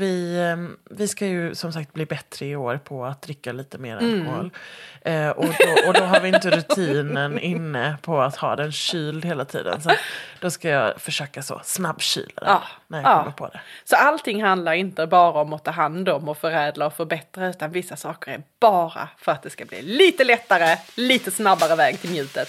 vi, eh, vi ska ju som sagt bli bättre i år på att dricka lite mer alkohol. Eh, och, då, och då har vi inte rutinen inne på att ha den kyld hela tiden. Så då ska jag försöka så snabbkyla den Ja, när jag ja. kommer på det. Så allting handlar inte bara om att ta hand om och förädla och förbättra utan vissa saker är bara för att det ska bli lite lättare, lite snabbare väg till njutet.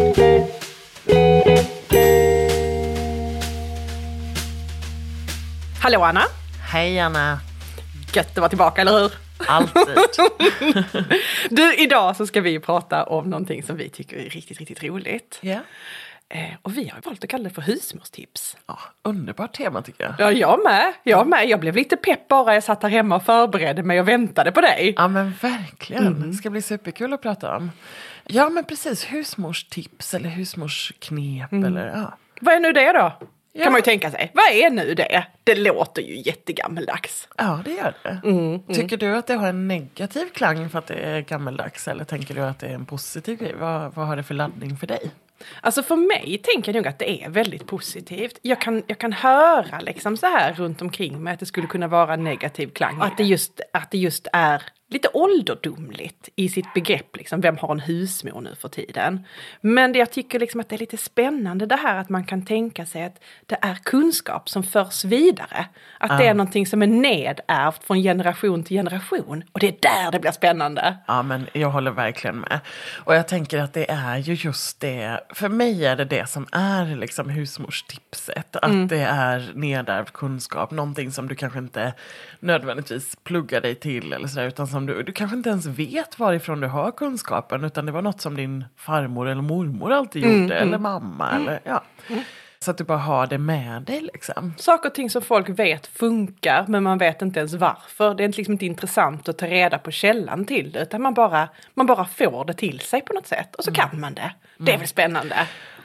Hallå Anna! Hej Anna! Gött att vara tillbaka, eller hur? Alltid. Du, idag så ska vi prata om någonting som vi tycker är riktigt, riktigt roligt. Ja. Eh, och vi har valt att kalla det för husmorstips. ja, underbart tema tycker jag. Ja, jag med. Jag med. Jag blev lite pepp bara jag satt här hemma och förberedde mig och väntade på dig. Ja men verkligen, det ska bli superkul att prata om. Ja men precis, husmorstips eller husmorsknep eller ja. Vad är nu det då? Ja. Kan man ju tänka sig. Vad är nu det? Det låter ju jättegammeldags. Ja det gör det. Tycker du att det har en negativ klang för att det är gammeldags eller tänker du att det är en positiv grej? Vad, vad har det för laddning för dig? Alltså för mig tänker jag nog att det är väldigt positivt. Jag kan, jag kan höra liksom så här runt omkring mig att det skulle kunna vara en negativ klang. Att det just, att det just är lite ålderdomligt i sitt begrepp, liksom, vem har en husmor nu för tiden? Men det jag tycker liksom att det är lite spännande det här att man kan tänka sig att det är kunskap som förs vidare. Att det är någonting som är nedärvt från generation till generation. Och det är där det blir spännande. Ja, men jag håller verkligen med. Och jag tänker att det är ju just det, för mig är det det som är liksom husmorstipset. Att det är nedärvd kunskap, någonting som du kanske inte nödvändigtvis pluggar dig till eller sådär, utan som du, du kanske inte ens vet varifrån du har kunskapen, utan det var något som din farmor eller mormor alltid gjorde, eller mamma, eller ja. Så att du bara har det med dig liksom. saker och ting som folk vet funkar men man vet inte ens varför. Det är liksom inte intressant att ta reda på källan till det utan man bara, man bara får det till sig på något sätt och så kan man det. Det är väl spännande?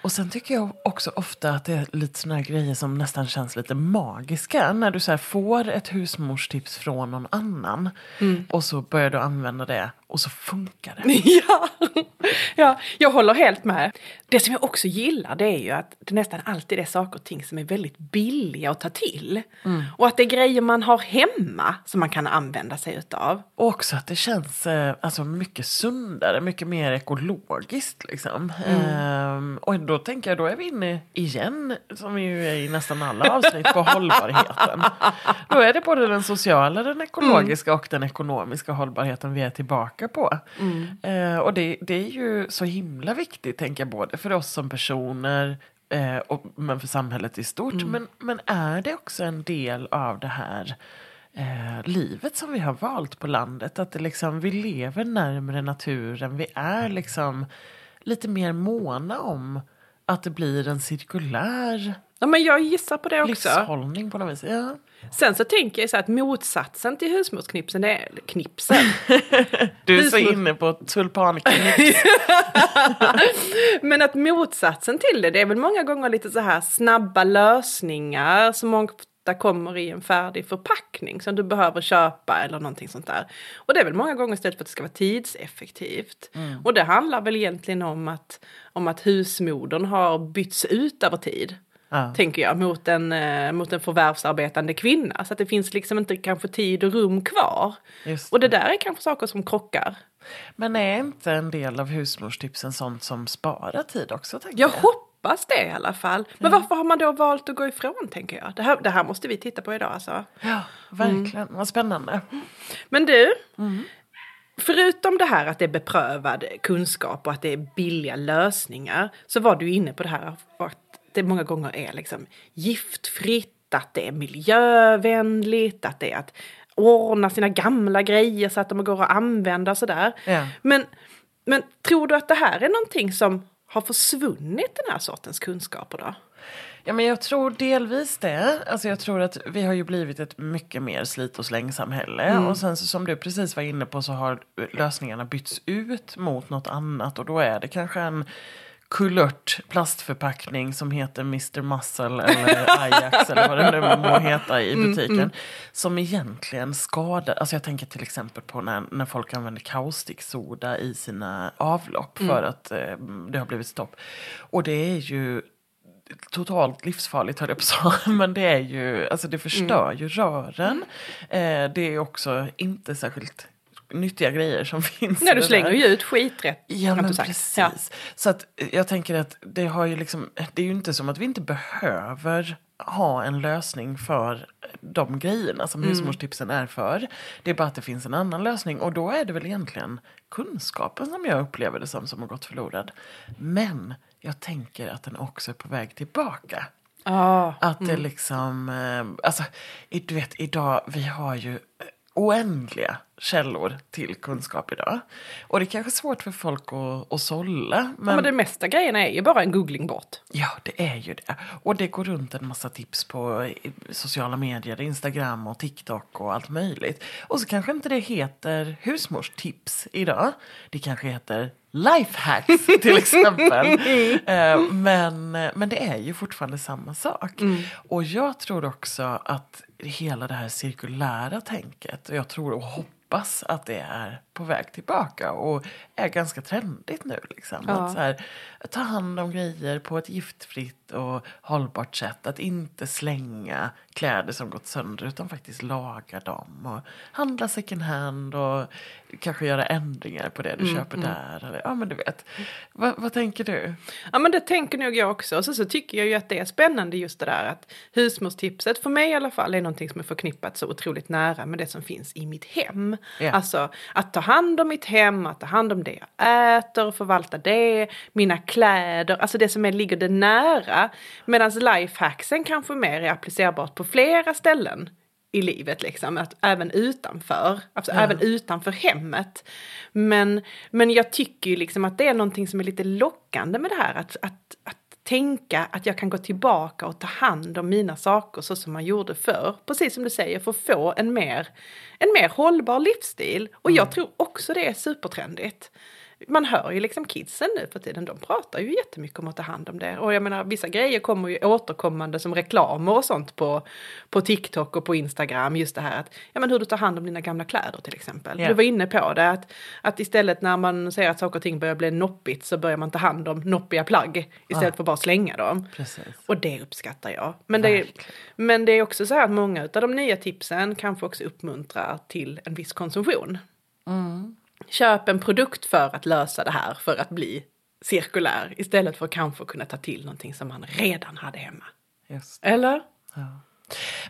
Och sen tycker jag också ofta att det är lite såna här grejer som nästan känns lite magiska. När du så får ett husmorstips från någon annan och så börjar du använda det och så funkar det. Ja. ja, jag håller helt med. Det som jag också gillar det är ju att det nästan alltid är saker och ting som är väldigt billiga att ta till. Och att det är grejer man har hemma som man kan använda sig utav. Och också att det känns eh, alltså, mycket sundare, mycket mer ekologiskt. Liksom. Ehm, och då tänker jag, då är vi inne igen, som vi ju är i nästan alla avsnitt, på hållbarheten. Då är det både den sociala, den ekologiska och den ekonomiska hållbarheten vi är tillbaka på. Eh, och det, det är ju så himla viktigt, tänker jag, både för oss som personer eh, och, men för samhället i stort. Men, men är det också en del av det här eh, livet som vi har valt på landet. Att det liksom, vi lever närmare naturen. Vi är liksom lite mer måna om att det blir en cirkulär Ja, men jag gissar på det också. livshållning på något vis. Ja. Sen så tänker jag så att motsatsen till husmorsknipsen är knipsen. Du är så Husmor- inne på tulpanknips. Men att motsatsen till det, det är väl många gånger lite så här snabba lösningar som ofta kommer i en färdig förpackning som du behöver köpa eller någonting sånt där. Och det är väl många gånger istället för att det ska vara tidseffektivt. Och det handlar väl egentligen om att, om att husmodern har bytts ut över tid. Ja. Tänker jag, mot en, eh, mot en förvärvsarbetande kvinna. Så att det finns liksom inte kanske tid och rum kvar. Just Och det där är kanske saker som krockar. Men är inte en del av husmorstipsen sånt som sparar tid också? Tänker Jag hoppas det i alla fall. Men varför har man då valt att gå ifrån tänker jag? Det här, det här måste vi titta på idag alltså. Ja, verkligen. Vad spännande. Men du, förutom det här att det är beprövad kunskap och att det är billiga lösningar så var du inne på det här att det många gånger är liksom giftfritt, att det är miljövänligt, att det är att ordna sina gamla grejer så att de går att använda och sådär. Ja. Men, men tror du att det här är någonting som har försvunnit den här sortens kunskaper då? Ja, men jag tror delvis det. Alltså jag tror att vi har ju blivit ett mycket mer slit och slängsamhälle. Mm. Och sen så, som du precis var inne på så har lösningarna bytts ut mot något annat. Och då är det kanske en kulört plastförpackning som heter Mr Muscle eller Ajax eller vad det nu må heta i Mm, butiken. Som egentligen skadar, alltså jag tänker till exempel på när, när folk använder kaustiksoda i sina avlopp Mm. för att eh, det har blivit stopp. Och det är ju totalt livsfarligt höll jag på att säga. Men det är ju, alltså det förstör ju rören. Eh, det är också inte särskilt nyttiga grejer som finns. Nej, du slänger ju ut skit rätt. Ja men precis. Ja. Så att jag tänker att det har ju liksom, det är ju inte som att vi inte behöver ha en lösning för de grejerna som Mm. husmorstipsen är för. Det är bara att det finns en annan lösning och då är det väl egentligen kunskapen som jag upplever det som som har gått förlorad. Men jag tänker att den också är på väg tillbaka. Ja. Att det liksom, eh, alltså du vet idag, vi har ju eh, oändliga källor till kunskap idag. Och det är kanske svårt för folk att, att sålla. Ja, Men, men det mesta grejerna är ju bara en googling bort. ja, det är ju det. Och det går runt en massa tips på sociala medier, Instagram och TikTok och allt möjligt. Och så kanske inte det heter husmorstips idag. Det kanske heter lifehacks till exempel. Eh, men, men det är ju fortfarande samma sak. Och jag tror också att hela det här cirkulära tänket, och jag tror och hoppas hoppas att det är på väg tillbaka och är ganska trendigt nu. Liksom. Ja. Att så här, ta hand om grejer på ett giftfritt och hållbart sätt. Att inte slänga kläder som gått sönder utan faktiskt laga dem. Och handla second hand och kanske göra ändringar på det du köper där. Eller, ja men du vet. Va, vad tänker du? Ja men det tänker nog jag också. Och så, så tycker jag ju att det är spännande just det där att husmorstipset för mig i alla fall är någonting som är förknippat så otroligt nära med det som finns i mitt hem. Ja. Alltså att ta hand om mitt hem, att ta hand om det jag äter, förvalta det, mina kläder, alltså det som är, ligger det nära. Medan lifehacksen kanske mer är applicerbart på flera ställen i livet liksom, att även utanför, alltså Ja. även utanför hemmet. Men, men jag tycker ju liksom att det är någonting som är lite lockande med det här, att, att, att tänka att jag kan gå tillbaka och ta hand om mina saker så som man gjorde förr. Precis som du säger, för att få en mer, en mer hållbar livsstil. Och jag tror också det är supertrendigt. Man hör ju liksom kidsen nu för tiden, de pratar ju jättemycket om att ta hand om det. Och jag menar, vissa grejer kommer ju återkommande som reklamer och sånt på, på TikTok och på Instagram. Just det här att, ja men hur du tar hand om dina gamla kläder till exempel. Ja. Du var inne på det, att, att istället när man ser att saker och ting börjar bli noppigt så börjar man ta hand om noppiga plagg istället för bara slänga dem. Precis. Och det uppskattar jag. Men det, men det är också så här att många av de nya tipsen kanske också uppmuntrar till en viss konsumtion. Köp en produkt för att lösa det här, för att bli cirkulär. Istället för att kanske kunna ta till någonting som man redan hade hemma. Just. Eller?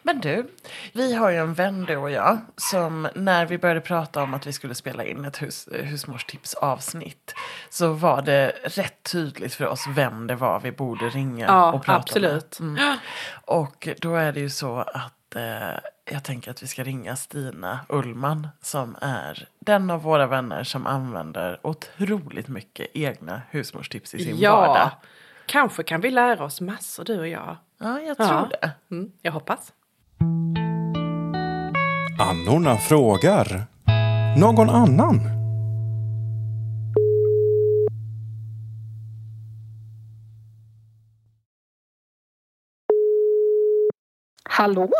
Men du, vi har ju en vän du och jag som när vi började prata om att vi skulle spela in ett hus, husmorstips avsnitt så var det rätt tydligt för oss vem det var vi borde ringa Ja, och prata absolut. med. Mm. Och då är det ju så att eh, jag tänker att vi ska ringa Stina Ullman som är den av våra vänner som använder otroligt mycket egna husmorstips i sin vardag. Ja. Kanske kan vi lära oss massor du och jag. Ja, jag tror Ja. det. Mm, jag hoppas. Annorna frågar. Någon annan? Hallå?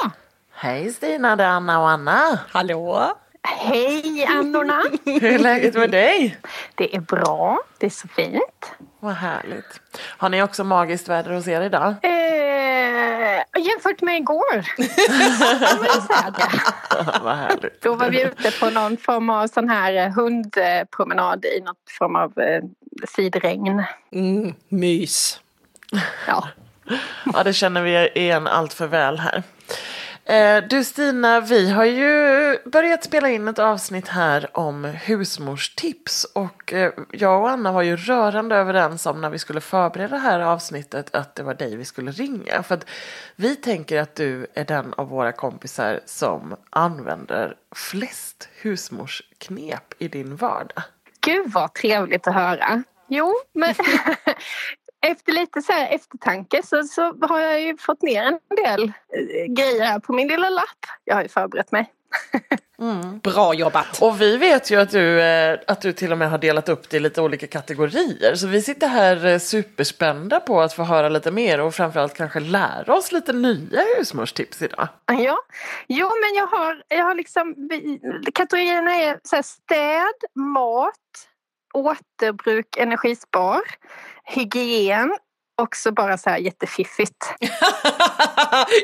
Hej Stina, det är Anna och Anna. Hallå? Hej Annorna! Hur är läget med dig? Det är bra, det är så fint. Vad härligt. Har ni också magiskt väder hos er idag? Eh, jämfört med igår. Vad härligt. Då var vi ute på någon form av sån här eh, hundpromenad i något form av eh, sidregn. Mm, mys. Ja. Ja, det känner vi igen allt för väl här. Eh, Du Stina, vi har ju börjat spela in ett avsnitt här om husmorstips. Och eh, jag och Anna var ju rörande överens om när vi skulle förbereda det här avsnittet att det var dig vi skulle ringa. För att vi tänker att du är den av våra kompisar som använder flest husmorsknep i din vardag. Gud vad trevligt att höra. Jo, men efter lite så här eftertanke så, så har jag ju fått ner en del eh, grejer här på min lilla lapp. Jag har ju förberett mig. Bra jobbat! Och vi vet ju att du, eh, att du till och med har delat upp det i lite olika kategorier. Så vi sitter här eh, superspända på att få höra lite mer och framförallt kanske lära oss lite nya husmorstips idag. Ja, jo men jag har, jag har liksom, kategorierna är så här städ, mat, återbruk, energispar, hygien och så bara så här jättefiffigt.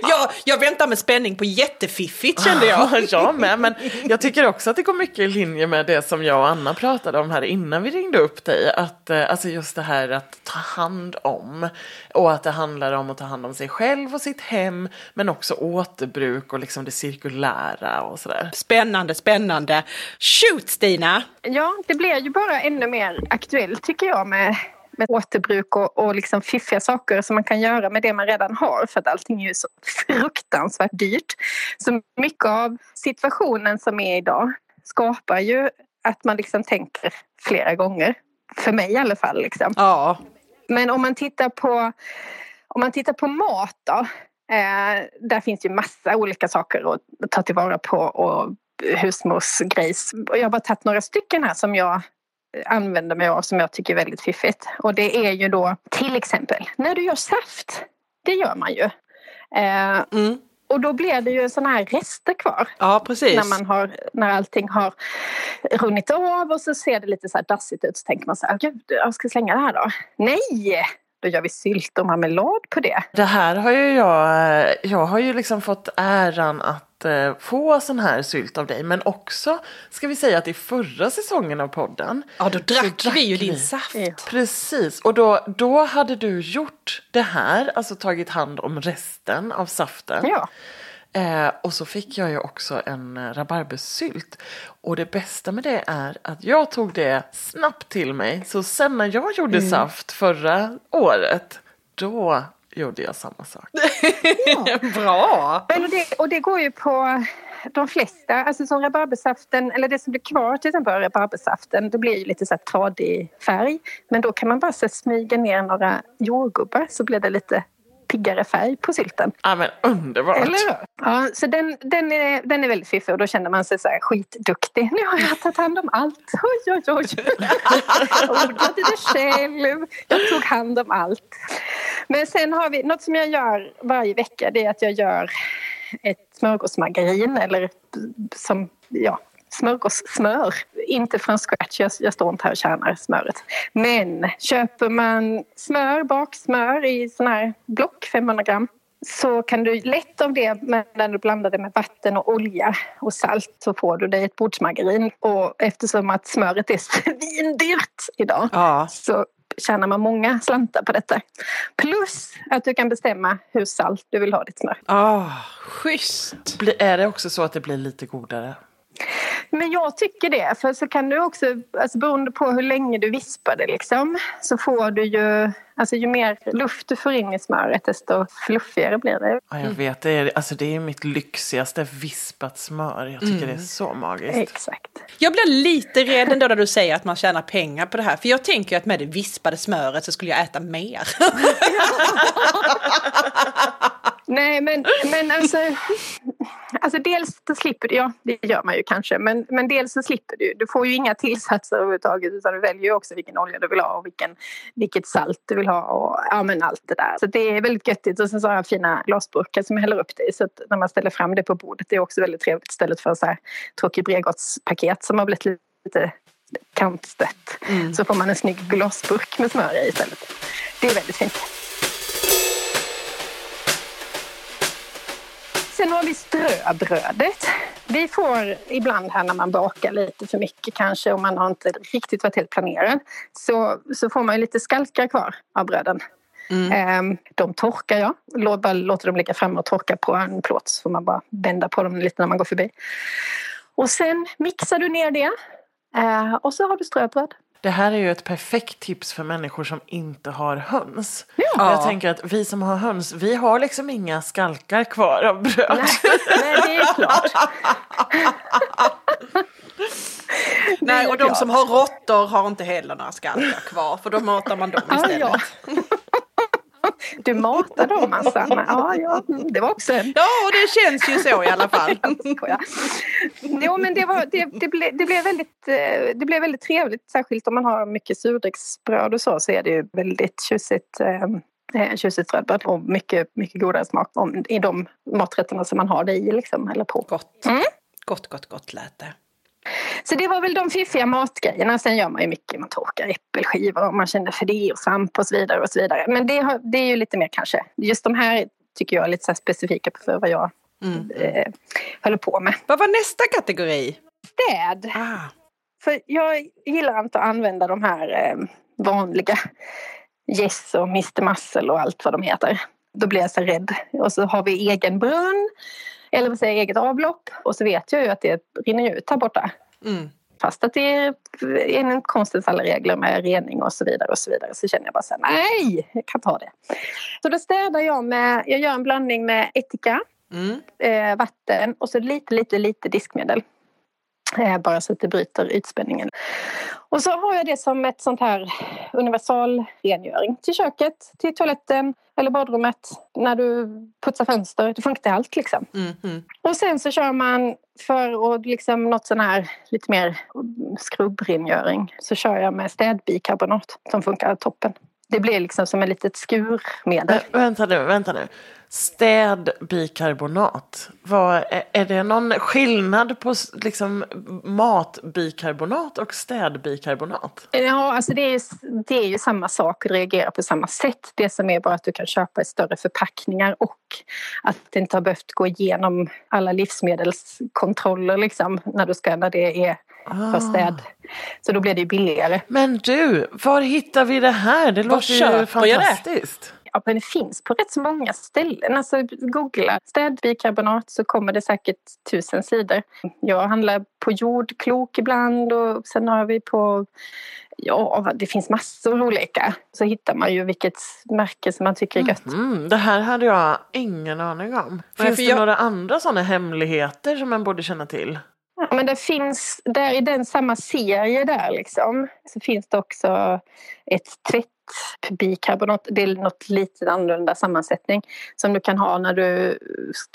jag, jag väntar med spänning på jättefiffigt kände jag. Ja, jag med. Men jag tycker också att det går mycket i linje med det som jag och Anna pratade om här innan vi ringde upp dig. Att, eh, alltså just det här att ta hand om. Och att det handlar om att ta hand om sig själv och sitt hem. Men också återbruk och liksom det cirkulära och sådär. Spännande, spännande. Shoot Stina! Ja, det blir ju bara ännu mer aktuellt tycker jag med, med återbruk och, och liksom fiffiga saker som man kan göra med det man redan har för att allting är ju så fruktansvärt dyrt. Så mycket av situationen som är idag skapar ju att man liksom tänker flera gånger. För mig i alla fall. Liksom. Ja, Men om man tittar på, om man tittar på mat då. Eh, där finns ju massa olika saker att ta tillvara på och husmorsgrejs. Och Jag har bara tagit några stycken här som jag använder mig av som jag tycker är väldigt fiffigt. Och det är ju då till exempel när du gör saft. Det gör man ju. Eh, mm. och då blir det ju sådana här rester kvar ja precis. när, man har, när allting har runnit av och så ser det lite så här dassigt ut så tänker man så här, gud jag ska slänga det här då. Nej! Då gör vi sylt och marmelad på det. Det här har ju jag, eh, jag har ju liksom fått äran att eh, få sån här sylt av dig. Men också, ska vi säga att i förra säsongen av podden. Ja, då drack, drack vi ju din saft. Ja. Precis, och då, då hade du gjort det här, alltså tagit hand om resten av saften. Ja. Eh, och så fick jag ju också en eh, rabarbersylt. Och det bästa med det är att jag tog det snabbt till mig. Så sen när jag gjorde Mm. saft förra året, då gjorde jag samma sak. Bra! Men och, det, och det går ju på de flesta, alltså som rabarbersaften, eller det som blir kvar till exempel av rabarbersaften, det blir ju lite så här tradig färg. Men då kan man bara så smyga ner några jordgubbar så blir det lite piggare färg på sylten. Ja men underbart! Eller hur? Ja, så den, den, är, den är väldigt fiffig och då känner man sig så här skitduktig. Nu har jag tagit hand om allt. Oj, oj, oj. Odlade det själv. Jag tog hand om allt. Men sen har vi, något som jag gör varje vecka det är att jag gör ett smörgåsmargarin eller som, ja, smörgåssmör. Inte från scratch, jag, jag står inte här och kärnar smöret. Men köper man smör, baksmör i sån här block, 500 gram så kan du lätt av det, men när du blandar det med vatten och olja och salt så får du dig ett bordsmargarin. Och eftersom att smöret är svindyrt idag Ja. så tjänar man många slantar på detta. Plus att du kan bestämma hur salt du vill ha ditt smör. Ah, schysst! Är det också så att det blir lite godare? Men jag tycker det, för så kan du också, alltså beroende på hur länge du vispar det liksom, så får du ju, alltså ju mer luft du får in i smöret desto fluffigare blir det. Ja, jag vet, det är, alltså, det är mitt lyxigaste vispat smör. Jag tycker det är så magiskt. Exakt. Jag blir lite rädd ändå när du säger att man tjänar pengar på det här. För jag tänker att med det vispade smöret så skulle jag äta mer. Nej men, men alltså, alltså dels så slipper du, ja det gör man ju kanske, men, men dels så slipper du, du får ju inga tillsatser överhuvudtaget utan du väljer ju också vilken olja du vill ha och vilken, vilket salt du vill ha och ja men allt det där. Så det är väldigt göttigt och sen så har jag fina glasburkar som jag häller upp det i så att när man ställer fram det på bordet det är också väldigt trevligt istället för så här tråkig Bregårdspaket som har blivit lite kantstött. Så får man en snygg glasburk med smör i istället. Det är väldigt fint. Sen har vi ströbrödet. Vi får ibland här när man bakar lite för mycket kanske och man har inte riktigt varit helt planerad så, så får man lite skalkar kvar av bröden. Ehm, De torkar jag, bara låter dem ligga framme och torka på en plåt så får man bara vända på dem lite när man går förbi. Och sen mixar du ner det eh, och så har du ströbröd. Det här är ju ett perfekt tips för människor som inte har höns. Ja. Jag tänker att vi som har höns, vi har liksom inga skalkar kvar av bröd. Nej, nej, det är klart. Nej, och de som har råttor har inte heller några skalkar kvar för då matar man dem Ja, istället. ja. Du matar dem. Anna. Ja, ja, det var också en... Ja, och det känns ju så i alla fall. Jo, men det, var, det, det, blev, det, blev väldigt, eh, det blev väldigt trevligt. Särskilt om man har mycket surdegsbröd och så, så är det ju väldigt tjusigt. Eh, eh, tjusigt rödbröd och mycket, mycket godare smak om, i de maträtterna som man har det i liksom, eller på. Gott. Mm. Gott, gott, gott lät det. Så det var väl de fiffiga matgrejerna. Sen gör man ju mycket, man torkar äppelskivor om man känner för det och svamp och så vidare. och så vidare. Men det, har, det är ju lite mer kanske, just de här tycker jag är lite så specifika för vad jag Mm. eh, håller på med. Vad var nästa kategori? Städ. Ah. För jag gillar inte att använda de här eh, vanliga Yes och Mr Muscle och allt vad de heter. Då blir jag så rädd. Och så har vi egen brunn, eller vad säger eget avlopp. Och så vet jag ju att det rinner ut här borta. Mm. Fast att det är enligt konstens alla regler med rening och så vidare och så vidare så känner jag bara så här, nej, jag kan ta det. Så då städar jag med, jag gör en blandning med ättika, Mm. eh, vatten och så lite, lite, lite diskmedel. Eh, bara så att det bryter ytspänningen. Och så har jag det som ett sånt här universalrengöring till köket, till toaletten eller badrummet. När du putsar fönster, det funkar till allt liksom. Mm. Mm. Och sen så kör man för att liksom något sån här lite mer skrubbrengöring så kör jag med städbikarbonat som funkar toppen. Det blir liksom som ett litet skurmedel. Vä- Vänta nu, vänta nu. Städbikarbonat. Vad, är, det någon skillnad på liksom, matbikarbonat och städbikarbonat? Ja, alltså det är, ju, det är ju samma sak och det reagerar på samma sätt. Det som är bara att du kan köpa i större förpackningar och att det inte har behövt gå igenom alla livsmedelskontroller liksom när, du ska, när det är för städ. Så då blir det ju billigare. Men du, var hittar vi det här? Det låter ju fantastiskt. Det finns på rätt så många ställen. Alltså, googla städbikarbonat så kommer det säkert tusen sidor. Jag handlar på jordklok ibland och sen har vi på Ja, det finns massor olika. Så hittar man ju vilket märke som man tycker är gött. Mm, det här hade jag ingen aning om. Finns det jag- några andra sådana hemligheter som man borde känna till? Ja, men det finns, där i den samma serie där liksom, så finns det också ett tvättbikarbonat. Det är något lite annorlunda sammansättning som du kan ha när du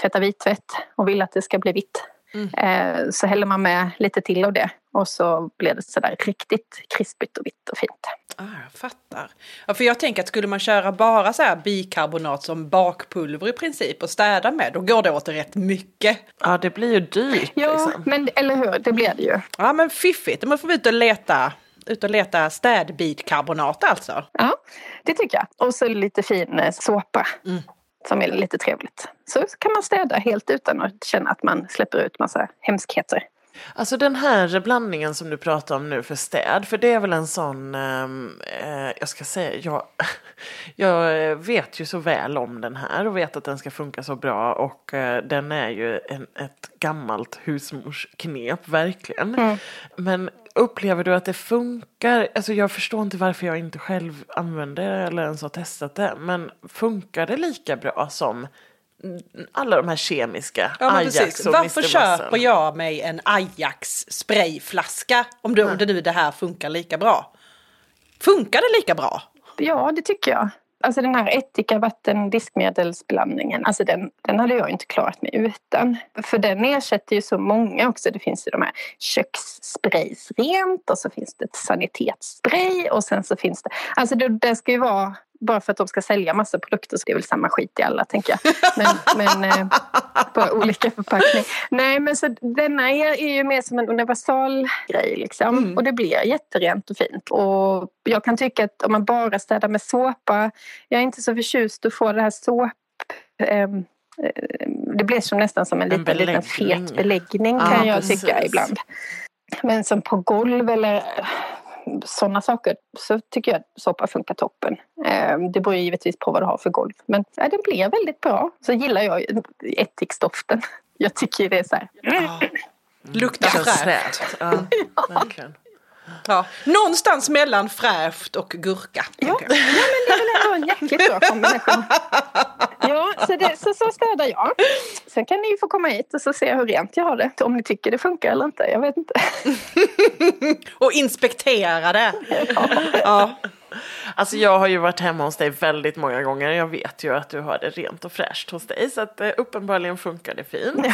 tvättar vittvätt och vill att det ska bli vitt. Mm. Eh, Så häller man med lite till av det och så blir det sådär riktigt krispigt och vitt och fint. Ah, jag fattar. Ja, för jag tänker att skulle man köra bara så här bikarbonat som bakpulver i princip och städa med, då går det åt rätt mycket. Ja, det blir ju dyrt. Ja, liksom. men eller hur, det blir det ju. Ja, men fiffigt. Man får ut och leta, ut och leta städbikarbonat alltså. Ja, det tycker jag. Och så lite fin eh, såpa. Mm. Som är lite trevligt. Så kan man städa helt utan att känna att man släpper ut massa hemskheter. Alltså den här blandningen som du pratar om nu för städ, för det är väl en sån, ehm, eh, jag ska säga, jag, jag vet ju så väl om den här och vet att den ska funka så bra och eh, den är ju en, ett gammalt husmorsknep, verkligen. Men upplever du att det funkar? Alltså jag förstår inte varför jag inte själv använder eller ens har testat det, men funkar det lika bra som alla de här kemiska Ja, Ajax precis. och Varför Mr. köper jag mig en Ajax sprayflaska om, det, om det nu det här funkar lika bra? Funkar det lika bra? Ja, det tycker jag. Alltså den här ättika vatten diskmedelsblandningen, alltså den, den hade jag inte klarat mig utan. För den ersätter ju så många också. Det finns ju de här kökssprays rent och så finns det ett sanitetsspray och sen så finns det, alltså det, det ska ju vara bara för att de ska sälja massa produkter så det är väl samma skit i alla tänker jag. Men, men eh, bara olika förpackning. Nej men så denna är, är ju mer som en universal grej liksom. Och det blir jätterent och fint. Och jag kan tycka att om man bara städar med såpa, jag är inte så förtjust att få det här såp... ehm, eh, det blir som nästan som en, En liten, liten fet beläggning kan jag precis. tycka ibland. Men som på golv eller sådana saker så tycker jag att såpa funkar toppen. Eh, Det beror ju givetvis på vad du har för golv. Men ja, den blir väldigt bra. Så gillar jag ättiksdoften. Jag tycker det är så här. Luktar Det känns fräscht. Ja, verkligen. Ja. Någonstans mellan fräscht och gurka. Ja, ja men det är väl ändå en jäkligt bra kombination. Ja, så, det, så, så städar jag. Sen kan ni ju få komma hit och så se hur rent jag har det. Om ni tycker det funkar eller inte. Jag vet inte. Och inspektera det. Ja. Alltså jag har ju varit hemma hos dig väldigt många gånger. Jag vet ju att du har det rent och fräscht hos dig. Så att eh, uppenbarligen funkar det fint.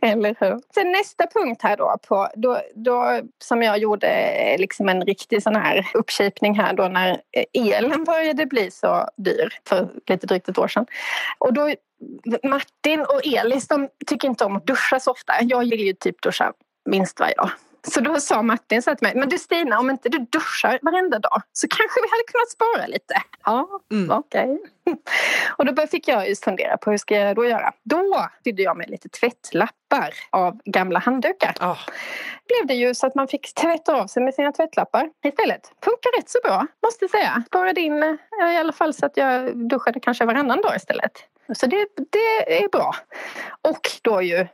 Eller hur? Sen nästa punkt här då, på, då, då som jag gjorde eh, liksom en riktig sån här uppkipning här då när eh, elen började bli så dyr för lite drygt ett år sedan. Och då Martin och Elis de tycker inte om att duscha så ofta. Jag vill ju typ duscha minst varje dag. Så då sa Martin så till mig, men du Stina om inte du duschar varenda dag så kanske vi hade kunnat spara lite. Ja, mm. okej. Okay. Och då fick jag just fundera på hur ska jag då göra. Då sydde jag med lite tvättlappar av gamla handdukar. Oh. Blev det ju så att man fick tvätta av sig med sina tvättlappar istället. Funkar rätt så bra måste jag säga. Sparade in i alla fall så att jag duschade kanske varannan dag istället. Så det, det är bra. Och då ju eh,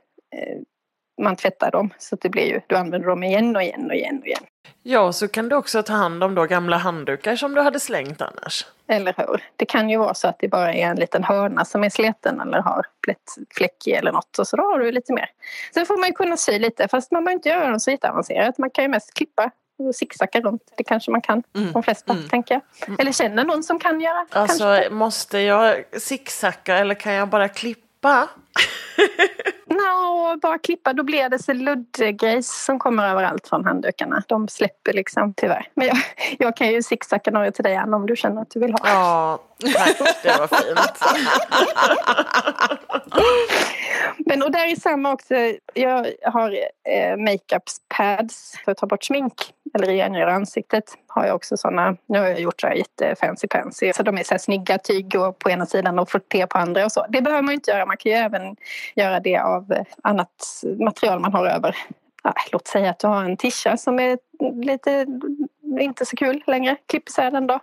man tvättar dem så att det blir ju, du använder dem igen och igen och igen och igen. Ja, så kan du också ta hand om då gamla handdukar som du hade slängt annars. Eller hur. Det kan ju vara så att det bara är en liten hörna som är sleten eller har blivit fläckig eller något och så då har du lite mer. Sen får man ju kunna sy lite fast man behöver inte göra dem så jätteavancerat. Man kan ju mest klippa och zigzacka runt. Det kanske man kan, mm. de flesta mm. tänker jag. Mm. Eller känner någon som kan göra. Alltså kanske. måste jag zigzacka eller kan jag bara klippa? no, bara klippa, då blir det så luddgrejs som kommer överallt från handdukarna. De släpper liksom tyvärr. Men jag, jag kan ju zigzacka några till dig Anna om du känner att du vill ha. Ja, tack. Det var fint. Men och där är samma också. Jag har eh, makeup pads för att ta bort smink eller rengöra ansiktet. Har jag också sådana. Nu har jag gjort så här jättefancy pansy. Så de är så här snygga tyg på ena sidan och frotté på andra och så. Det behöver man inte göra. Man kan ju även göra det av annat material man har över. Ja, låt säga att du har en tisha som är lite inte så kul längre. Klipp isär den då.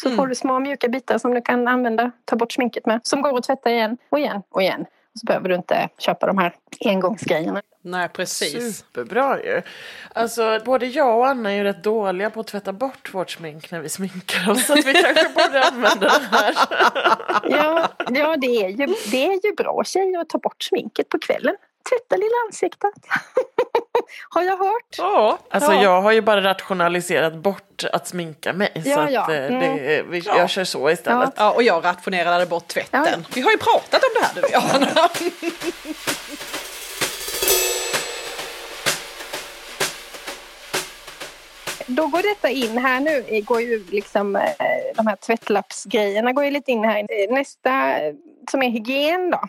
Så mm. får du små mjuka bitar som du kan använda, ta bort sminket med. Som går att tvätta igen och igen och igen. Så behöver du inte köpa de här engångsgrejerna. Nej, precis. Superbra ju. Alltså, både jag och Anna är ju rätt dåliga på att tvätta bort vårt smink när vi sminkar oss. Så att vi kanske borde använda det här. ja, ja det, är ju, det är ju bra tjejer att ta bort sminket på kvällen. Tvätta lilla ansiktet. Har jag hört. Ja, alltså ja. jag har ju bara rationaliserat bort att sminka mig. Ja, så att ja. Eh, mm. det, vi, jag kör så istället. Ja. och jag rationerade bort tvätten. Vi har ju pratat om det här du och jag. Då går detta in här nu, går ju liksom eh, de här tvättlappsgrejerna går ju lite in här. Nästa som är hygien då.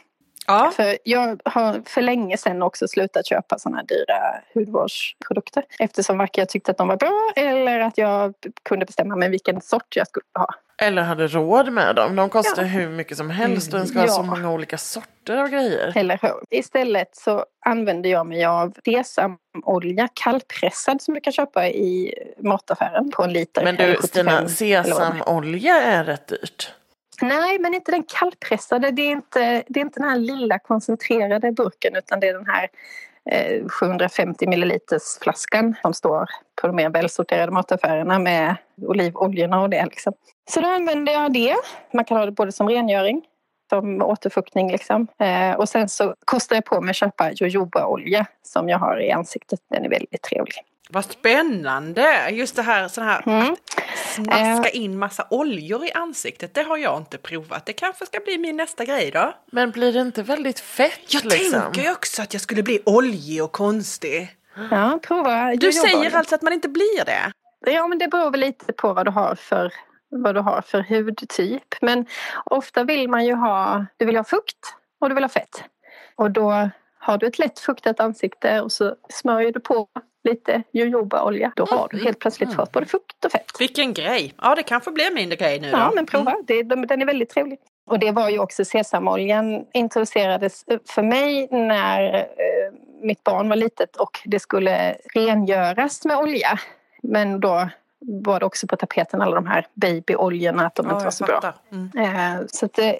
Ja. För jag har för länge sedan också slutat köpa sådana här dyra hudvårdsprodukter. Eftersom varken jag tyckte att de var bra eller att jag kunde bestämma mig vilken sort jag skulle ha. Eller hade råd med dem. De kostar ja. hur mycket som helst och en ska ja. ha så många olika sorter av grejer. Eller hur. Istället så använder jag mig av sesamolja kallpressad som du kan köpa i mataffären på en liter. Men du Stina, sesamolja är rätt dyrt. Nej, men inte den kallpressade. Det är inte, det är inte den här lilla koncentrerade burken utan det är den här eh, 750 milliliters flaskan som står på de mer välsorterade mataffärerna med olivoljorna och det. Liksom. Så då använder jag det. Man kan ha det både som rengöring som återfuktning liksom. Eh, och sen så kostar jag på mig att köpa jojobaolja som jag har i ansiktet. Den är väldigt trevlig. Vad spännande! Just det här, sån här mm. snaska eh. in massa oljor i ansiktet. Det har jag inte provat. Det kanske ska bli min nästa grej då. Men blir det inte väldigt fett? Jag liksom? tänker ju också att jag skulle bli oljig och konstig. Ja, prova. Du säger alltså att man inte blir det? Ja, men det beror väl lite på vad du har för vad du har för hudtyp. Men ofta vill man ju ha, du vill ha fukt och du vill ha fett. Och då har du ett lätt fuktat ansikte och så smörjer du på lite jojobaolja. Då har du helt plötsligt mm. fått både fukt och fett. Vilken grej! Ja, det kanske blir min grej nu då. Ja, men prova. Mm. Det, den är väldigt trevlig. Och det var ju också sesamoljan introducerades för mig när eh, mitt barn var litet och det skulle rengöras med olja. Men då var det också på tapeten alla de här babyoljorna att de ja, inte var så bra. Mm. Eh, så att, eh,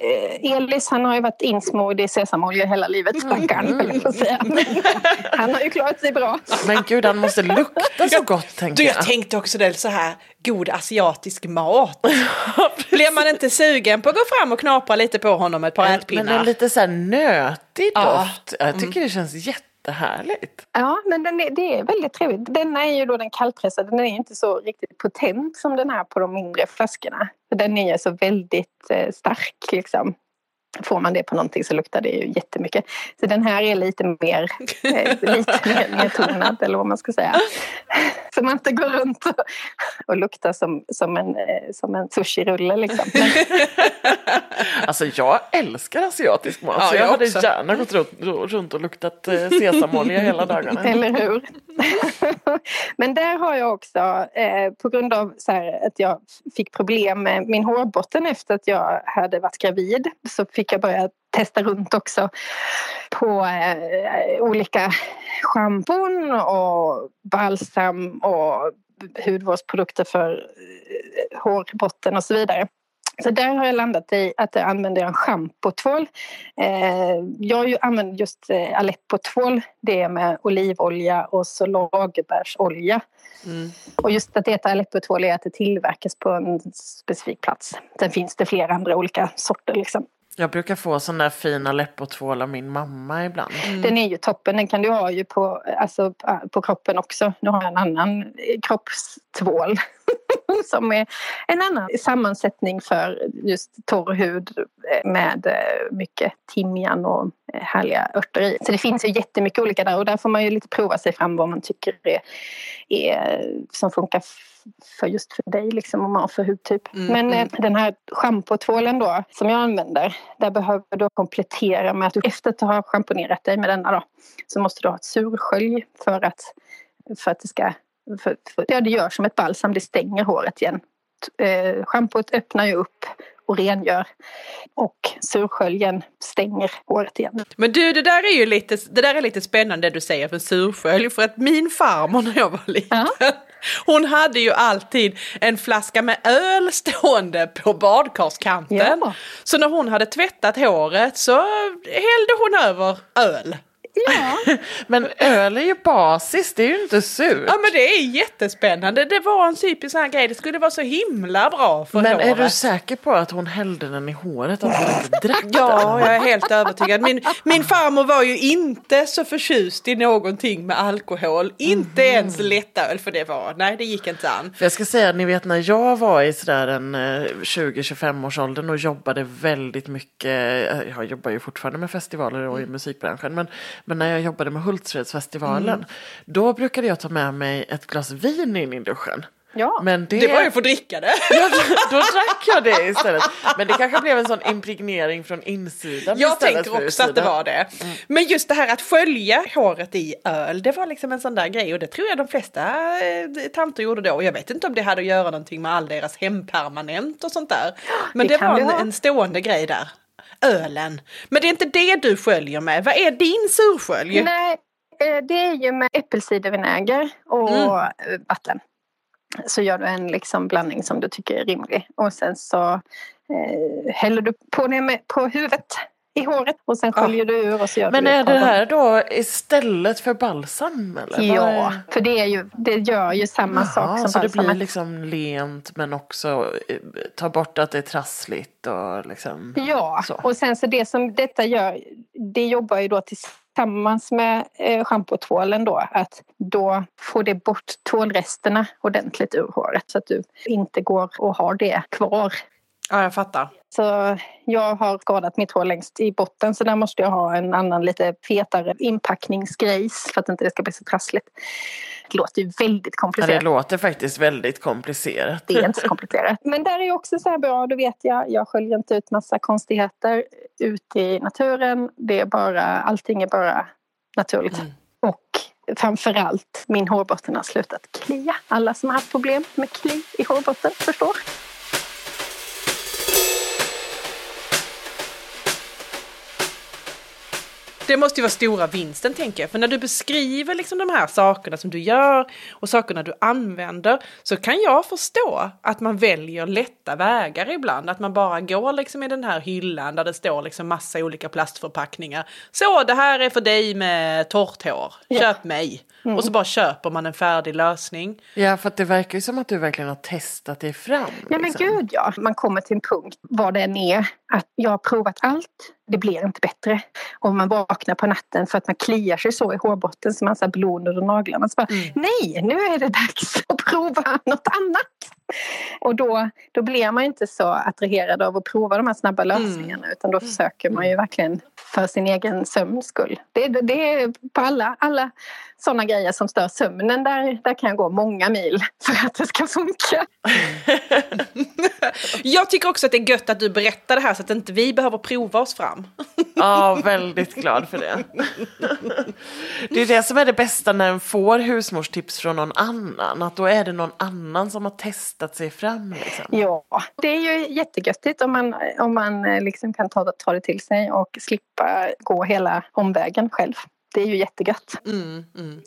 Elis han har ju varit insmord i sesamolja hela livet stackarn mm. jag säga. han har ju klarat sig bra. Men gud han måste lukta så gott tänker jag. Jag tänkte också det så här god asiatisk mat. Blir man inte sugen på att gå fram och knapra lite på honom ett par ätpinnar? Men en lite så här nötig doft. Ja. Jag tycker mm. det känns jätte jättehärligt. Ja, men den är, det är väldigt trevligt. Denna är ju då den kallpressade. Den är inte så riktigt potent som den är på de mindre flaskorna. Den är ju så väldigt eh, stark liksom. Får man det på någonting så luktar det ju jättemycket. Så den här är lite mer, eh, lite mer nedtonad eller vad man ska säga. Så man inte går runt och, och luktar som, som en, eh, som en sushirulle liksom. Men, Alltså jag älskar asiatisk mat Ja, så jag, jag hade också. gärna gått runt, runt och luktat eh, sesamolja hela dagarna. Eller hur? Men där har jag också, eh, på grund av så här, att jag fick problem med min hårbotten efter att jag hade varit gravid så fick jag börja testa runt också på eh, olika schampon och balsam och hudvårdsprodukter för eh, hårbotten och så vidare. Så där har jag landat i att jag använder en schampotvål. Eh, jag använt just eh, Aleppo-tvål. Det är med olivolja och så lagerbärsolja. Och just att det heter Aleppo-tvål är att det tillverkas på en specifik plats. Sen finns det flera andra olika sorter liksom. Jag brukar få sån där fina läppotvål av min mamma ibland. Mm. Den är ju toppen. Den kan du ha ju på, alltså, på kroppen också. Nu har jag en annan eh, kroppstvål. som är en annan sammansättning för just torr hud eh, med eh, mycket timjan och eh, härliga örter i. Så det finns ju jättemycket olika där och där får man ju lite prova sig fram vad man tycker är, är som funkar för just för dig liksom, och man har för hudtyp. Men eh, den här schampotvålen då som jag använder, där behöver du komplettera med att du efter att ha schamponerat dig med denna då så måste du ha ett surskölj för att, för att det ska för, för, ja, det gör som ett balsam, det stänger håret igen. Eh, schampot öppnar ju upp och rengör och sursköljen stänger håret igen. Men du, det där är ju lite, det där är lite spännande det du säger för surskölj. För att min farmor när jag var liten, hon hade ju alltid en flaska med öl stående på badkarskanten. Ja. Så när hon hade tvättat håret så hällde hon över öl. Ja, Men öl är ju basiskt, det är ju inte surt. Ja men det är jättespännande. Det var en typisk sån här grej. Det skulle vara så himla bra för Men håret. är du säker på att hon hällde den i håret? Att hon inte drack Ja, jag är helt övertygad. Min, min farmor var ju inte så förtjust i någonting med alkohol. Inte ens lättöl för det var, nej det gick inte an. För jag ska säga, ni vet när jag var i sådär en eh, 20-25 års åldern och jobbade väldigt mycket, eh, jag jobbar ju fortfarande med festivaler och i musikbranschen, men, men när jag jobbade med Hultsfredsfestivalen, då brukade jag ta med mig ett glas vin in i duschen. ja. Men det, Det var ju för att dricka det. Ja, då drack jag det istället. Men det kanske blev en sån impregnering från insidan Jag istället tänker för också att det utsidan. var det. Men just det här att skölja håret i öl, det var liksom en sån där grej och det tror jag de flesta eh, tanter gjorde då. Och Jag vet inte om det hade att göra någonting med all deras hempermanent och sånt där. Men det det, var en, en stående grej där. Ölen. Men det är inte det du sköljer med. Vad är din surskölj? Nej, eh, det är ju med äppelcidervinäger och eh, vatten. Så gör du en liksom blandning som du tycker är rimlig. Och sen så eh, häller du på det med, på huvudet i håret och sen sköljer du ur och så gör Men du är det här då istället för balsam? Eller? Ja, för det, är ju, det gör ju samma sak Jaha, som så det balsam. blir liksom lent men också eh, ta bort att det är trassligt och liksom. Ja, Så. och sen så det som detta gör, det jobbar ju då tillsammans med eh, schampotvålen då, att då får det bort tvålresterna ordentligt ur håret så att du inte går och har det kvar. Ja, jag fattar. Så jag har skadat mitt hår längst i botten så där måste jag ha en annan lite fetare inpackningsgrejs för att inte det ska bli så trassligt. Det låter ju väldigt Ja, det komplicerat. låter faktiskt väldigt komplicerat. Det är inte så komplicerat. Men där är också så här bra, då vet jag, jag sköljer inte ut massa konstigheter ute i naturen. Det är bara, allting är bara naturligt. Och framförallt, min hårbotten har slutat klia. Alla som har haft problem med kli i hårbotten förstår. Det måste ju vara stora vinsten tänker jag. För när du beskriver liksom de här sakerna som du gör och sakerna du använder så kan jag förstå att man väljer lätta vägar ibland. Att man bara går liksom i den här hyllan där det står liksom massa olika plastförpackningar. Så det här är för dig med torrt hår. Köp mig. Och så bara köper man en färdig lösning. Ja, för att det verkar ju som att du verkligen har testat dig fram. Ja men liksom. gud ja. Man kommer till en punkt, vad det än är, att jag har provat allt. Det blir inte bättre. Och man vaknar på natten för att man kliar sig så i hårbotten så man har blod under naglarna. Så bara, Mm. Nej, nu är det dags att prova något annat. Och då, då blir man inte så attraherad av att prova de här snabba lösningarna utan då försöker man ju verkligen för sin egen sömns skull. Det, det, det är på alla, alla sådana grejer som stör sömnen, där, där kan jag gå många mil för att det ska funka. Jag tycker också att det är gött att du berättar det här så att inte vi behöver prova oss fram. Ja, väldigt glad för det. Det är det som är det bästa när en får husmorstips från någon annan. Att då är det någon annan som har testat sig fram. Liksom. Ja, det är ju jättegöttigt om man, om man eh, liksom kan ta, ta det till sig och slippa gå hela omvägen själv. Det är ju jättegött. Mm, mm.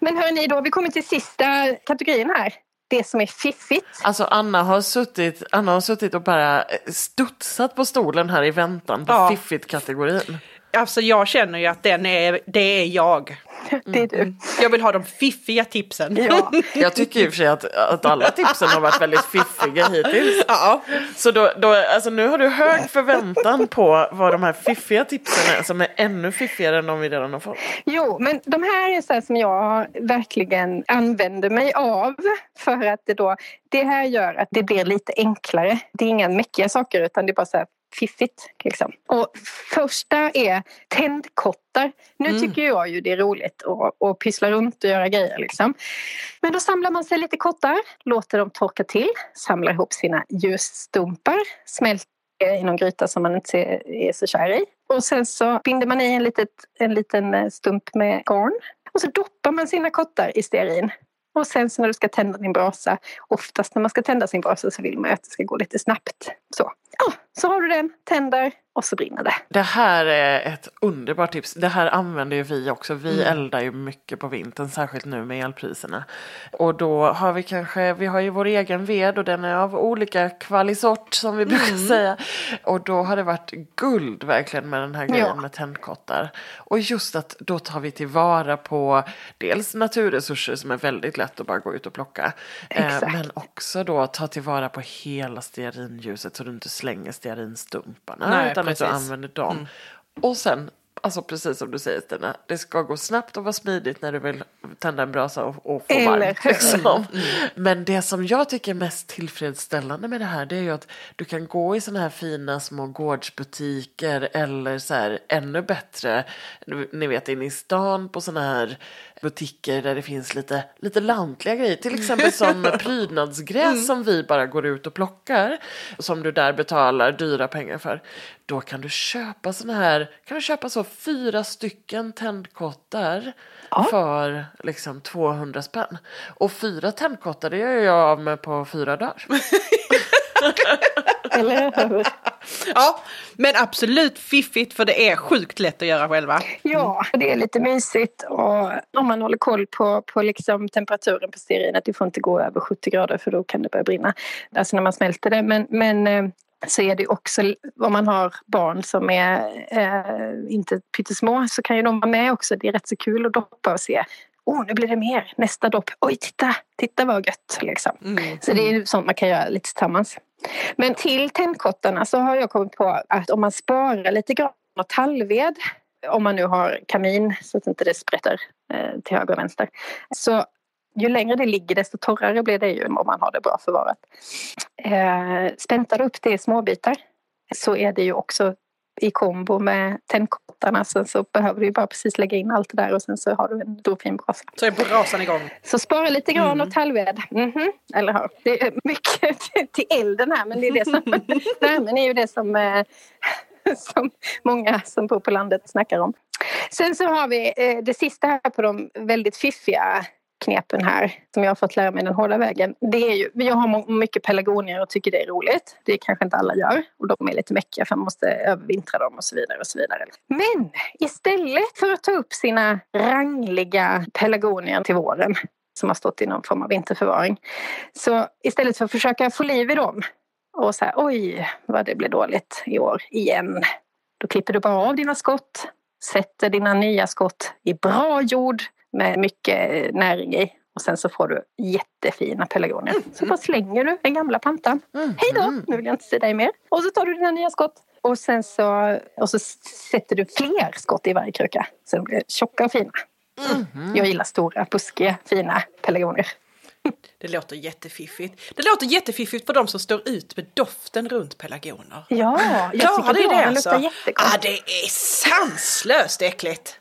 Men hörni, då vi kommit till sista kategorin här. Det som är fiffigt. Alltså Anna har, suttit, Anna har suttit och bara studsat på stolen här i väntan på Ja. fiffigt-kategorin. Alltså jag känner ju att den är, det är jag. Det är du. Jag vill ha de fiffiga tipsen. Ja. Jag tycker i och för sig att, att alla tipsen har varit väldigt fiffiga hittills. Ja. Så då, då, alltså nu har du hög förväntan på vad de här fiffiga tipsen är som är ännu fiffigare än de vi redan har fått. Jo, men de här är så här som jag verkligen använder mig av. För att det då, det här gör att det blir lite enklare. Det är inga mäckiga saker utan det är bara så här fiffigt. Liksom. Och första är tändkottar. Nu tycker jag ju det är roligt att, att pyssla runt och göra grejer. Liksom. Men då samlar man sig lite kottar, låter dem torka till, samlar ihop sina ljusstumpar, smälter i någon gryta som man inte är så kär i. Och sen så binder man i en, litet, en liten eh, stump med garn. Och så doppar man sina kottar i stearin. Och sen så när du ska tända din brasa, oftast när man ska tända sin brasa så vill man att det ska gå lite snabbt. Så, ja, så har du den, tänder och så brinner det. Det här är ett underbart tips. Det här använder ju vi också. Vi eldar ju mycket på vintern, särskilt nu med elpriserna. Och då har vi kanske, vi har ju vår egen ved och den är av olika kvalisort som vi brukar säga. Och då har det varit guld verkligen med den här grejen Ja. med tändkottar. Och just att då tar vi tillvara på dels naturresurser som är väldigt lätt att bara gå ut och plocka. Eh, men också då ta tillvara på hela stearinljuset så du inte slänger stearinstumparna Nej, du precis. använder dem. Och sen, alltså precis som du säger Stina, det ska gå snabbt och vara smidigt när du vill tända en brasa och, och få varmt. Liksom. Men det som jag tycker är mest tillfredsställande med det här det är ju att du kan gå i såna här fina små gårdsbutiker eller så här ännu bättre, ni vet inne i stan på såna här butiker där det finns lite, lite lantliga grejer. Till exempel som prydnadsgräs som vi bara går ut och plockar. Som du där betalar dyra pengar för. Då kan du köpa såna här, kan du köpa så fyra stycken tändkottar för liksom 200 spänn. Och fyra tändkottar det gör jag av med på fyra dagar. Eller hur? ja, men absolut fiffigt för det är sjukt lätt att göra själva. Ja, det är lite mysigt och om man håller koll på, på liksom temperaturen på stearinet, det får inte gå över 70 grader för då kan det börja brinna. Alltså när man smälter det. Men, men eh, så är det också, om man har barn som är eh, inte pyttesmå så kan ju de vara med också. Det är rätt så kul att doppa och se. Åh, nu blir det mer. Nästa dopp. Oj, titta! Titta vad gött! Liksom. Så det är sånt man kan göra lite tillsammans. Men till tändkottarna så har jag kommit på att om man sparar lite gran och tallved om man nu har kamin så att inte det sprätter eh, till höger och vänster. Så ju längre det ligger desto torrare blir det ju om man har det bra förvarat. Eh, späntar du upp det i småbitar så är det ju också i kombo med tändkottarna så, så behöver du bara precis lägga in allt det där och sen så har du en stor fin brasa. Så är brasan igång. Så spara lite gran och tallved. Mhm, Eller hur? Det är mycket till elden här men det är det som, värmen är ju det som, eh, som många som bor på landet snackar om. Sen så har vi eh, det sista här på de väldigt fiffiga knepen här som jag har fått lära mig den hårda vägen. Det är ju, jag har mycket pelargonier och tycker det är roligt. Det kanske inte alla gör och de är lite mäckiga för man måste övervintra dem och så vidare. och så vidare. Men istället för att ta upp sina rangliga pelargonier till våren som har stått i någon form av vinterförvaring. Så istället för att försöka få liv i dem och säga oj vad det blev dåligt i år igen. Då klipper du bara av dina skott, sätter dina nya skott i bra jord med mycket näring i och sen så får du jättefina pelargonier. Så bara slänger du den gamla plantan. Hej då, nu vill jag inte se dig mer. Och så tar du dina nya skott, och sen så, och så sätter du fler skott i varje kruka så de blir tjocka och fina. Jag gillar stora, buskiga, fina pelargonier. Det låter jättefiffigt. Det låter jättefiffigt för de som står ut med doften runt pelargoner. Ja, jag Klarar tycker det Det alltså? luktar jättegott. Ah, det är sanslöst äckligt.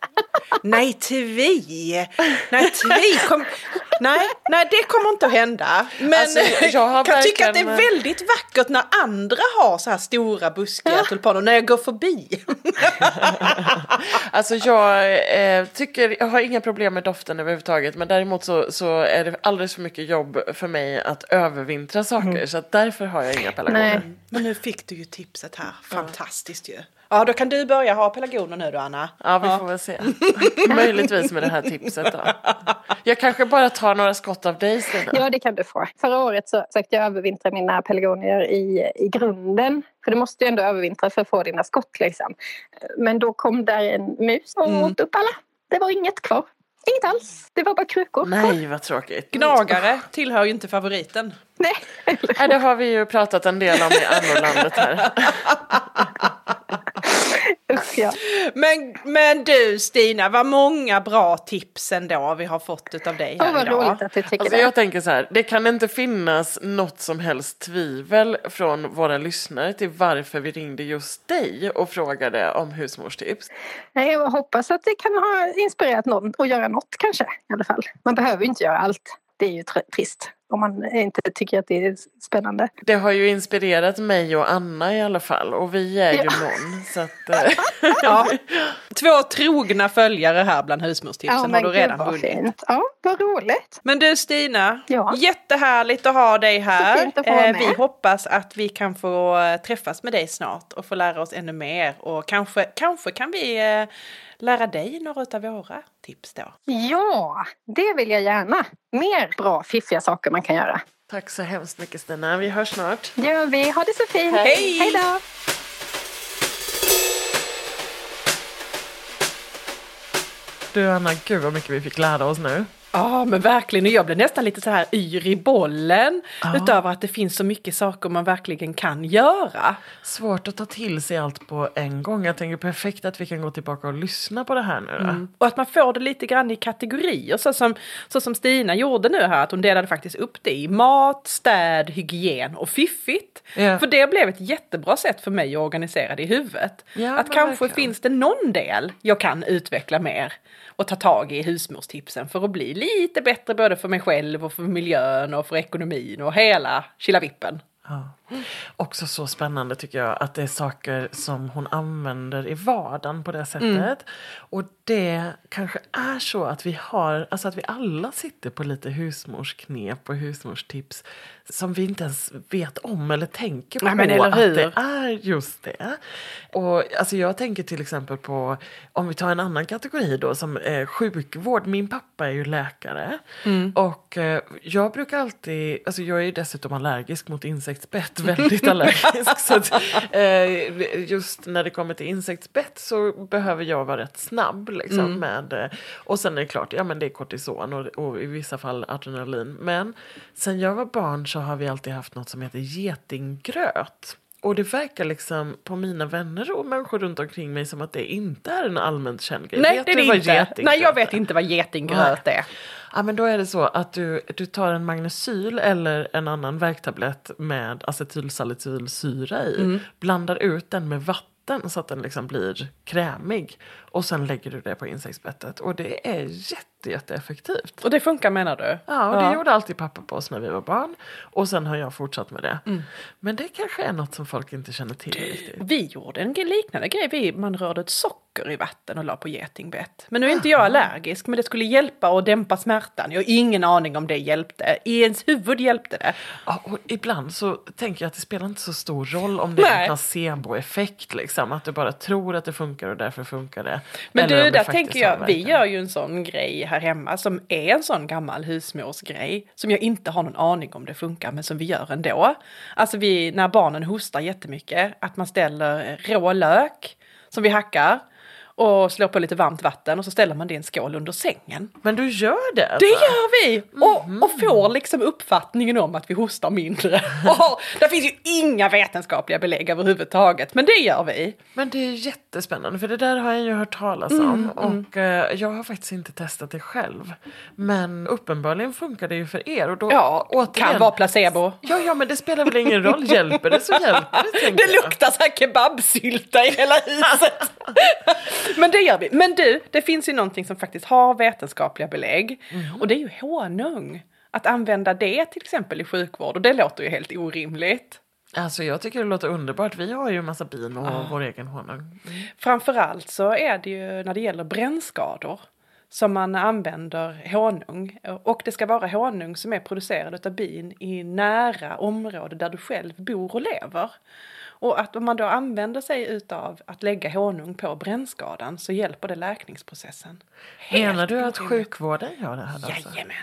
nej till vi. Nej till vi. Kom... Nej, nej, det kommer inte att hända. Men Alltså, jag har kan tycka att det är väldigt vackert när andra har så här stora buskiga tulpaner när jag går förbi. Alltså jag eh, tycker, jag har inga problem med doften överhuvudtaget men däremot så, så är det alldeles för mycket jobb för mig att övervintra saker så att därför har jag inga pelargoner. Nej. Men nu fick du ju tipset här. Fantastiskt ju. Ja, då kan du börja ha pelargoner nu då, Anna. Ja, vi får väl se. Möjligtvis med det här tipset då. Jag kanske bara tar några skott av dig Stina. Ja, det kan du få. Förra året så försökte jag övervintra mina pelargonier i, i grunden. För du måste ju ändå övervintra för att få dina skott liksom. Men då kom där en mus och åt upp alla. Det var inget kvar. Inget alls. Det var bara krukor. Nej, vad tråkigt. Gnagare tillhör ju inte favoriten. Nej. Nej, det har vi ju pratat en del om i annorlandet här. Usch, ja. Men, men du Stina, vad många bra tips ändå vi har fått utav dig här Åh, vad idag. roligt att du tycker Alltså det. jag tänker så här, det kan inte finnas något som helst tvivel från våra lyssnare till varför vi ringde just dig och frågade om husmorstips. Nej, jag hoppas att det kan ha inspirerat någon att göra något kanske i alla fall. Man behöver inte göra allt. Det är ju tr- trist om man inte tycker att det är spännande. Det har ju inspirerat mig och Anna i alla fall och vi är ju Ja. någon. Så att, eh, Ja. Två trogna följare här bland husmorstipsen har men du redan vad vunnit. fint. Ja, vad roligt. Men du Stina, Ja. jättehärligt att ha dig här. Så fint att få vara Eh, med. Vi hoppas att vi kan få eh, träffas med dig snart och få lära oss ännu mer. Och kanske, kanske kan vi eh, lära dig några av våra tips då. Ja, det vill jag gärna. Mer bra, fiffiga saker man kan göra. tack så hemskt mycket Stina, vi hörs snart. Det gör vi. Ha det så fint. Hej. Hej då. Du Anna, gud vad mycket vi fick lära oss nu. Ja men verkligen, och jag blev nästan lite så här yr i bollen utöver att det finns så mycket saker man verkligen kan göra. Svårt att ta till sig allt på en gång. Jag tänker perfekt att vi kan gå tillbaka och lyssna på det här nu då. Och att man får det lite grann i kategorier så som, så som Stina gjorde nu här, att hon delade faktiskt upp det i mat, städ, hygien och fiffigt. Ja. För det blev ett jättebra sätt för mig att organisera det i huvudet. Ja, att kanske verkligen. finns det någon del jag kan utveckla mer och ta tag i husmorstipsen för att bli lite bättre både för mig själv och för miljön och för ekonomin och hela vippen. Ja. Också så spännande tycker jag att det är saker som hon använder i vardagen på det sättet. Och det kanske är så att vi har, alltså att vi alla sitter på lite husmorsknep och husmorstips som vi inte ens vet om eller tänker på Nej, men eller att hur? det är just det. Och alltså jag tänker till exempel på, om vi tar en annan kategori då som eh, sjukvård. Min pappa är ju läkare och eh, jag brukar alltid, alltså jag är ju dessutom allergisk mot insektsbett, väldigt allergisk. så att, eh, just när det kommer till insektsbett så behöver jag vara rätt snabb liksom med, eh, och sen är det klart, ja men det är kortison och, och i vissa fall adrenalin. Men sen jag var barn så har vi alltid haft något som heter getinggröt. Och det verkar liksom på mina vänner och människor runt omkring mig som att det inte är en allmänt känd grej. Nej, Vet det är det inte. Nej, jag vet inte vad getinggröt är. Ja, men då är det så att du, du tar en magnesyl eller en annan värktablett med acetylsalicylsyra i. Blandar ut den med vatten så att den liksom blir krämig. Och sen lägger du det på insektsbettet. Och det är jätte, jätteeffektivt. Och det funkar menar du? Ja, och det gjorde alltid pappa på oss när vi var barn. Och sen har jag fortsatt med det. Men det kanske är något som folk inte känner till riktigt. Vi gjorde en liknande grej. Vi, man rörde ett socker i vatten och la på getingbett. Men nu är inte jag allergisk, men det skulle hjälpa och dämpa smärtan. Jag har ingen aning om det hjälpte. I ens huvud hjälpte det. Ja, och ibland så tänker jag att det spelar inte så stor roll om det är Nej. en placeboeffekt. Liksom, att du bara tror att det funkar och därför funkar det. Men Eller du, där tänker jag, vi gör ju en sån grej här hemma som är en sån gammal husmorsgrej som jag inte har någon aning om det funkar men som vi gör ändå. Alltså vi, när barnen hostar jättemycket, att man ställer rå lök som vi hackar och slår på lite varmt vatten och så ställer man det i en skål under sängen. Men du gör det? Det alltså? gör vi! Och, och får liksom uppfattningen om att vi hostar mindre. Och, det finns ju inga vetenskapliga belägg överhuvudtaget, men det gör vi. Men det är jättespännande för det där har jag ju hört talas om och eh, jag har faktiskt inte testat det själv. Men uppenbarligen funkar det ju för er och då Ja, återigen, kan vara placebo. Ja, ja, men det spelar väl ingen roll. Hjälper det så hjälper det, Det luktar så här kebabsylta i hela huset. Men det gör vi. Men du, det finns ju någonting som faktiskt har vetenskapliga belägg. Och det är ju honung. Att använda det till exempel i sjukvård. Och det låter ju helt orimligt. Alltså jag tycker det låter underbart. Vi har ju en massa bin och Ah. vår egen honung. Framförallt så är det ju när det gäller brännskador som man använder honung. Och det ska vara honung som är producerad av bin i nära område där du själv bor och lever. Och att om man då använder sig utav att lägga honung på brännskadan så hjälper det läkningsprocessen. Helt Menar du att orimligt. sjukvården gör det här alltså? Jajamän.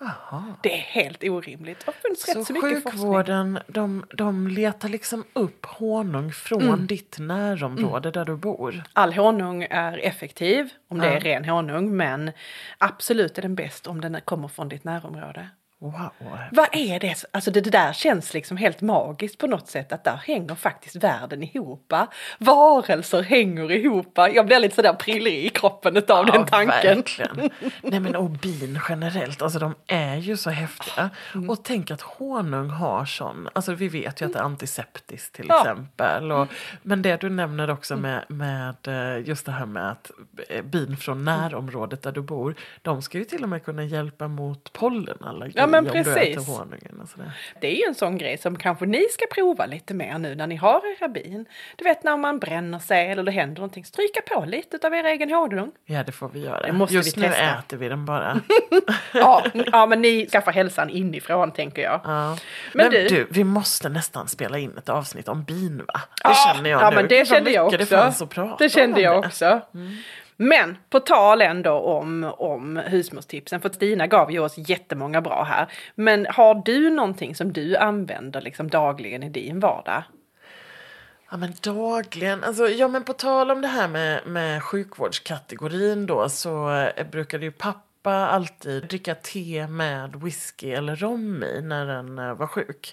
Jaha. Det är helt orimligt. Det funnits Så så sjukvården, de, de letar liksom upp honung från Mm. ditt närområde där du bor? All honung är effektiv om det Ja. är ren honung men absolut är den bäst om den kommer från ditt närområde. Wow. Vad är det? Alltså det, det där känns liksom helt magiskt på något sätt att där hänger faktiskt världen ihop. Varelser hänger ihop. Jag blir lite sådär prillig i kroppen utav den tanken. Verkligen. Nej men och bin generellt, alltså de är ju så häftiga. Mm. Och tänk att honung har sån, alltså vi vet ju att det är antiseptiskt till Ja. exempel. Och, men det du nämner också med, med eh, just det här med att eh, bin från närområdet där du bor, de ska ju till och med kunna hjälpa mot pollenallergi Ja, men precis. Det är ju en sån grej som kanske ni ska prova lite mer nu när ni har era bin. Du vet när man bränner sig eller det händer någonting, stryka på lite av er egen honung. Ja det får vi göra. Det måste just vi nu testa. äter vi den bara. Ja, ja, men ni skaffar hälsan inifrån tänker jag. Ja. Men Men, du- du, vi måste nästan spela in ett avsnitt om bin va? Det Ja, känner jag ja, nu. men det kände jag också. Det, fanns att prata Det kände jag det. också. Men på tal ändå om, om husmorstipsen, för Stina gav ju oss jättemånga bra här. Men har du någonting som du använder liksom dagligen i din vardag? Ja men dagligen, alltså, ja men på tal om det här med, med sjukvårdskategorin då så eh, brukade ju pappa alltid dricka te med whisky eller rom i när den eh, var sjuk.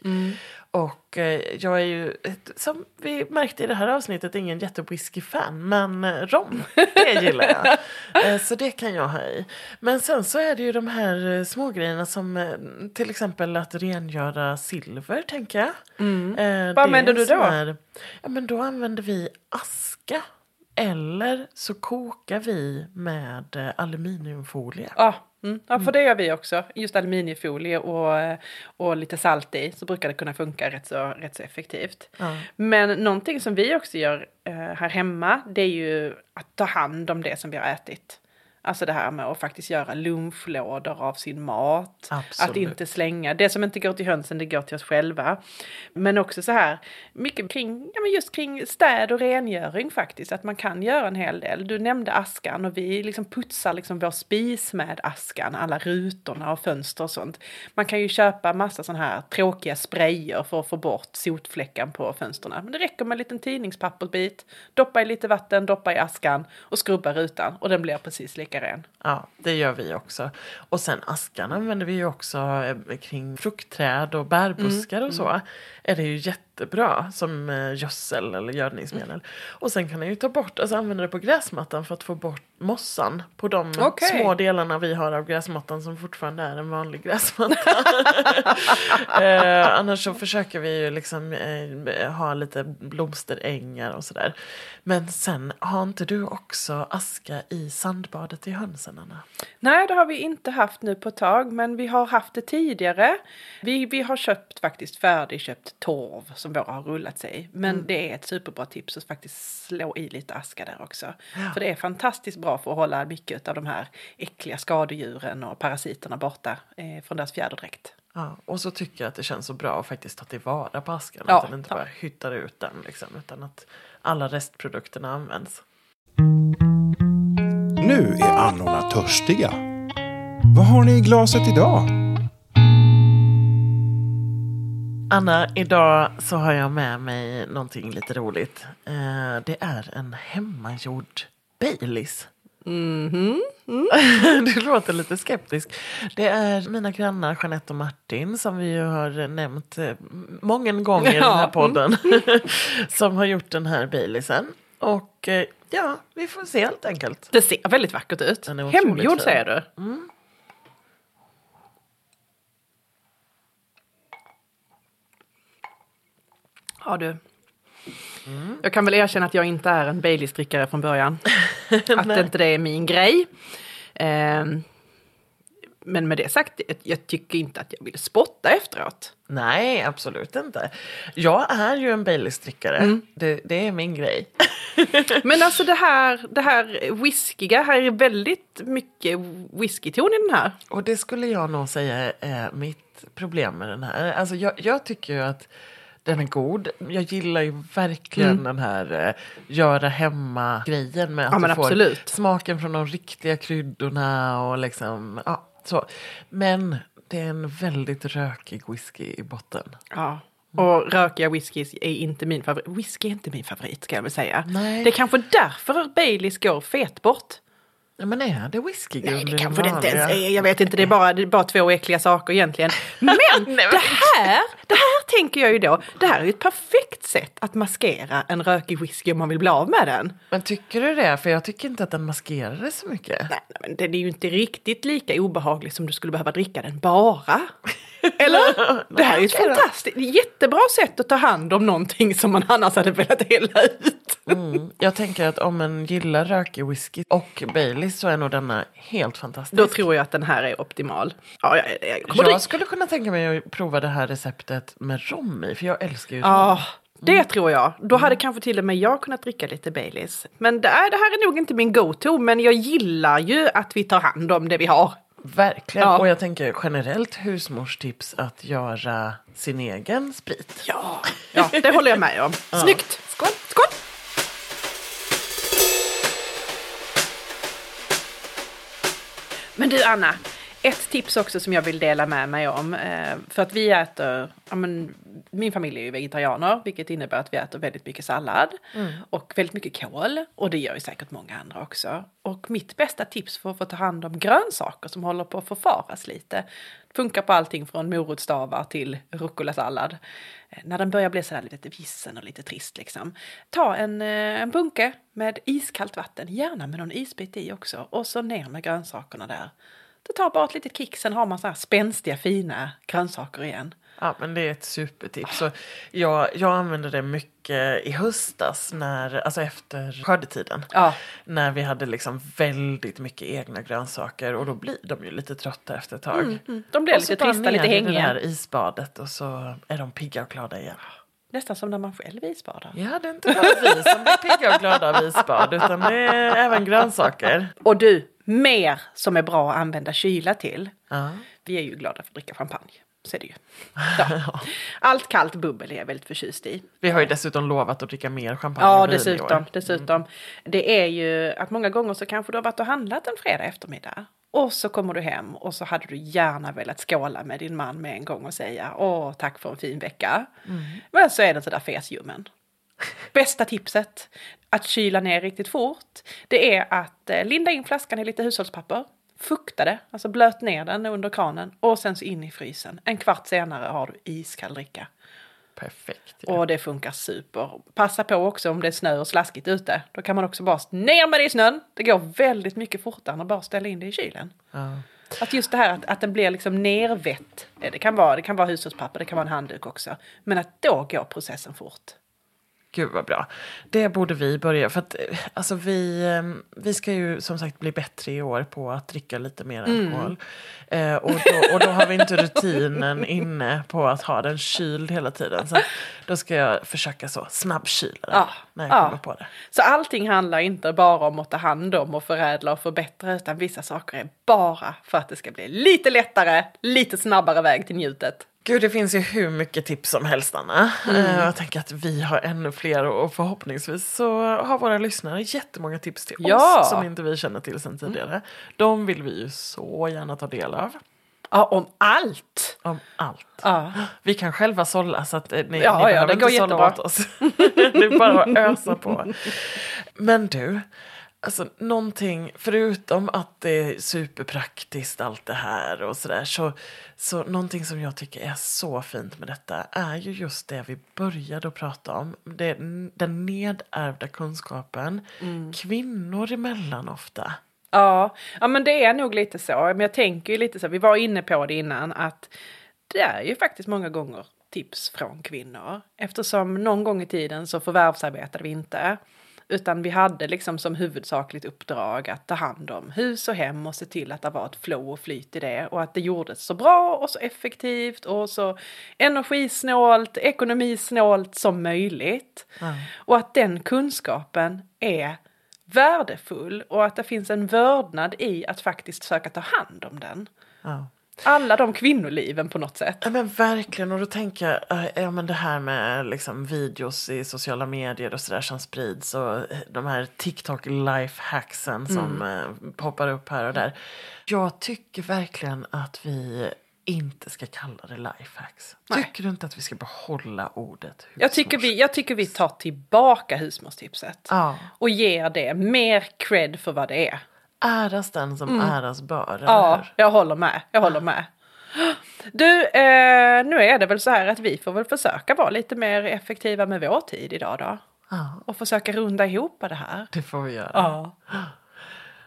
Och eh, jag är ju, som vi märkte i det här avsnittet, ingen jättewhisky-fan. Men eh, rom, det gillar jag. Eh, så det kan jag ha i. Men sen så är det ju de här eh, små grejerna som till exempel att rengöra silver, tänker jag. Eh, det är använder du då? Här, ja men då använder vi aska. Eller så kokar vi med aluminiumfolie. Ja, mm. ja för det gör vi också. Just aluminiumfolie och, och lite salt i så brukar det kunna funka rätt så, rätt så effektivt. Ja. Men någonting som vi också gör eh, här hemma det är ju att ta hand om det som vi har ätit. Alltså det här med att faktiskt göra lunchlådor av sin mat. Absolut. Att inte slänga. Det som inte går till hönsen, det går till oss själva. Men också så här, mycket kring, ja men just kring städ och rengöring faktiskt. Att man kan göra en hel del. Du nämnde askan och vi liksom putsar liksom vår spis med askan. Alla rutorna och fönster och sånt. Man kan ju köpa massa sådana här tråkiga sprayer för att få bort sotfläckan på fönstren. Men det räcker med en liten tidningspappersbit. Doppa i lite vatten, doppa i askan och skrubba rutan. Och den blir precis lika ren. Ja, det gör vi också. Och sen askan använder vi ju också eh, kring fruktträd och bärbuskar och så. Är det ju jättebra som eh, gödsel eller gödningsmedel. Och sen kan man ju ta bort, alltså använda det på gräsmattan för att få bort mossan på de Okej. små delarna vi har av gräsmattan som fortfarande är en vanlig gräsmatta. eh, annars så försöker vi ju liksom eh, ha lite blomsterängar och sådär. Men sen har inte du också aska i sandbadet i hönsen Anna? Nej, det har vi inte haft nu på ett tag, men vi har haft det tidigare. Vi, vi har köpt faktiskt färdigköpt torv som våra har rullat sig i. Men det är ett superbra tips att faktiskt slå i lite aska där också. För det är fantastiskt bra för att hålla mycket av de här äckliga skadedjuren och parasiterna borta eh, från deras fjäderdräkt. Ja, och så tycker jag att det känns så bra att faktiskt ta tillvara på askan. Ja, att den inte ja. bara hyttar ut den liksom, utan att alla restprodukterna används. Nu är annorna törstiga. Vad har ni i glaset idag? Anna, idag så har jag med mig någonting lite roligt. Eh, det är en hemmagjord Baileys. Mhm. du låter lite skeptisk. Det är mina grannar Jeanette och Martin som vi ju har nämnt eh, många gånger i den här Ja. podden. som har gjort den här Baileysen. Och eh, ja, vi får se helt enkelt. Det ser väldigt vackert ut. Hemgjord säger du. Ja du. Jag kan väl erkänna att jag inte är en Baileys-drickare från början. att det inte det är min grej. Ehm, men med det sagt, jag- tycker inte att jag vill spotta efteråt. Nej, absolut inte. Jag är ju en Baileys-drickare. Det, det är min grej. Men alltså det här, det här whiskiga, här är väldigt mycket whiskyton i den här. Och det skulle jag nog säga är mitt problem med den här. Alltså jag, jag tycker ju att den är god. Jag gillar ju verkligen den här eh, göra hemma-grejen med att Ja, du får absolut. smaken från de riktiga kryddorna och liksom, ja, så. Men det är en väldigt rökig whisky i botten. Ja. Och rökiga whiskys är inte min favorit. Whisky är inte min favorit ska jag väl säga. Nej. Det är kanske därför Baileys går fet bort. Ja, men är det whisky Nej, det kanske det inte ens är. Jag vet inte, det är bara, det är bara två äckliga saker egentligen. Men det här, det här tänker jag ju då, det här är ju ett perfekt sätt att maskera en rökig whisky om man vill bli av med den. Men tycker du det? För jag tycker inte att den maskerar det så mycket. Nej, men den är ju inte riktigt lika obehaglig som du skulle behöva dricka den bara. Eller? Det här är ju ett fantastiskt, jättebra sätt att ta hand om någonting som man annars hade velat hälla ut. Mm. Jag tänker att om en gillar rökig whisky och Baileys så är nog denna helt fantastisk. Då tror jag att den här är optimal. Ja, jag, jag jag skulle kunna tänka mig att prova det här receptet med rom i, för jag älskar ju rom. Ja, det tror jag. Då hade kanske till och med jag kunnat dricka lite Baileys. Men det, är, det här är nog inte min go-to, men jag gillar ju att vi tar hand om det vi har. Verkligen. Ja. Och jag tänker generellt husmorstips att göra sin egen sprit. Ja, ja det håller jag med om. Snyggt! Men du Anna, ett tips också som jag vill dela med mig om. Eh, för att vi äter, ja, men, min familj är ju vegetarianer, vilket innebär att vi äter väldigt mycket sallad och väldigt mycket kål. Och det gör ju säkert många andra också. Och mitt bästa tips för att få ta hand om grönsaker som håller på att förfaras lite, funkar på allting från morotsstavar till rucola-sallad. Eh, När den börjar bli sådär lite vissen och lite trist liksom. Ta en, eh, en bunke med iskallt vatten, gärna med någon isbit i också. Och så ner med grönsakerna där. Det tar bara ett litet kick, sen har man så här spänstiga fina grönsaker igen. Ja, men det är ett supertips. Så jag, jag använde det mycket i höstas, när, alltså efter skördetiden. Ja. När vi hade liksom väldigt mycket egna grönsaker och då blir de ju lite trötta efter ett tag. De blir Och så lite bara trista, ner lite i det här hängiga. isbadet och så är de pigga och glada igen. Nästan som när man själv isbadar. Ja, det är inte bara vi som blir pigga och glada av isbad utan det är även grönsaker. Och du, mer som är bra att använda kyla till. Ja. Vi är ju glada för att dricka champagne. Så är det ju. Ja. Allt kallt bubbel är jag väldigt förtjust i. Vi har ju dessutom lovat att dricka mer champagne Ja, dessutom. år. dessutom. Det är ju att många gånger så kanske du har varit och handlat en fredag eftermiddag. Och så kommer du hem och så hade du gärna velat skåla med din man med en gång och säga åh tack för en fin vecka. Men så är den sådär fesljummen. Bästa tipset att kyla ner riktigt fort det är att eh, linda in flaskan i lite hushållspapper. Fukta det, alltså blöt ner den under kranen och sen så in i frysen. En kvart senare har du iskall dricka. Perfekt. Ja. Och det funkar super. Passa på också om det är snö och slaskigt ute. Då kan man också bara ner med det i snön. Det går väldigt mycket fortare än att bara ställa in det i kylen. Ja. Att just det här att, att den blir liksom nervett. Det kan, vara, det kan vara hushållspapper, det kan vara en handduk också. Men att då går processen fort. Gud vad bra. Det borde vi börja. För att eh, alltså vi, eh, vi ska ju som sagt bli bättre i år på att dricka lite mer Mm. alkohol. Eh, och, då, och då har vi inte rutinen inne på att ha den kyld hela tiden. Så då ska jag försöka så snabbkyla den Ja, när jag ja. kommer på det. Så allting handlar inte bara om att ta hand om och förädla och förbättra utan vissa saker är bara för att det ska bli lite lättare, lite snabbare väg till njutet. Gud, det finns ju hur mycket tips som helst, Anna. Mm. Eh, Jag tänker att vi har ännu fler och förhoppningsvis så har våra lyssnare jättemånga tips till Ja. oss som inte vi känner till sedan tidigare. De vill vi ju så gärna ta del av. Ja, om allt! Om allt. Ja. Vi kan själva sålla så att eh, ni, Ja, ni ja, behöver det går inte sålla åt oss. det är bara att ösa på. Men du, Alltså någonting, förutom att det är superpraktiskt allt det här och sådär. Så, så någonting som jag tycker är så fint med detta är ju just det vi började att prata om. Det, den nedärvda kunskapen. Kvinnor emellan ofta. Ja, ja, men det är nog lite så. Men jag tänker ju lite så, vi var inne på det innan, att det är ju faktiskt många gånger tips från kvinnor. Eftersom någon gång i tiden så förvärvsarbetade vi inte. Utan vi hade liksom som huvudsakligt uppdrag att ta hand om hus och hem och se till att det var ett flow och flyt i det. Och att det gjordes så bra och så effektivt och så energisnålt, ekonomisnålt som möjligt. Och att den kunskapen är värdefull och att det finns en vördnad i att faktiskt försöka ta hand om den. Ja. Alla de kvinnoliven på något sätt. Ja men verkligen och då tänker jag, äh, ja men det här med liksom videos i sociala medier och sådär som sprids och eh, de här TikTok lifehacksen som eh, poppar upp här och där. Jag tycker verkligen att vi inte ska kalla det lifehacks. Nej. Tycker du inte att vi ska behålla ordet Jag tycker, vi, jag tycker vi tar tillbaka husmorstipset. Ja. Och ger det mer cred för vad det är. Äras den som äras bör, Ja, jag håller med. Jag håller med. Du, eh, nu är det väl så här att vi får väl försöka vara lite mer effektiva med vår tid idag då. Ja, Och försöka runda ihop det här. det får vi göra. Ja.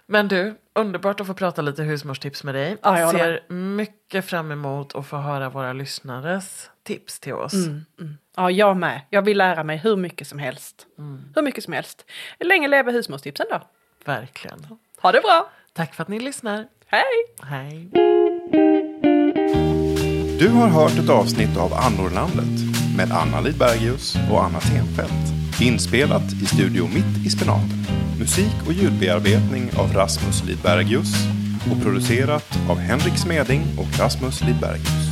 Men du, underbart att få prata lite husmorstips med dig. Ja, jag Ser mycket fram emot att få höra våra lyssnares tips till oss. Ja, jag med. Jag vill lära mig hur mycket som helst. Hur mycket som helst. Länge leve husmorstipsen då. Verkligen. Ha det bra! Tack för att ni lyssnar. Hej! Hej. Du har hört ett avsnitt av Annorlandet med Anna Lidbergius och Anna Tenfelt. Inspelat i Studio Mitt i Spenaten. Musik och ljudbearbetning av Rasmus Lidbergius och producerat av Henrik Smeding och Rasmus Lidbergius.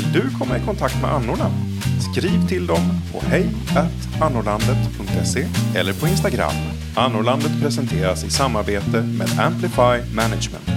Vill du komma i kontakt med annorna? Skriv till dem på hejatannorlandet.se eller på Instagram. Annorlandet presenteras i samarbete med Amplify Management.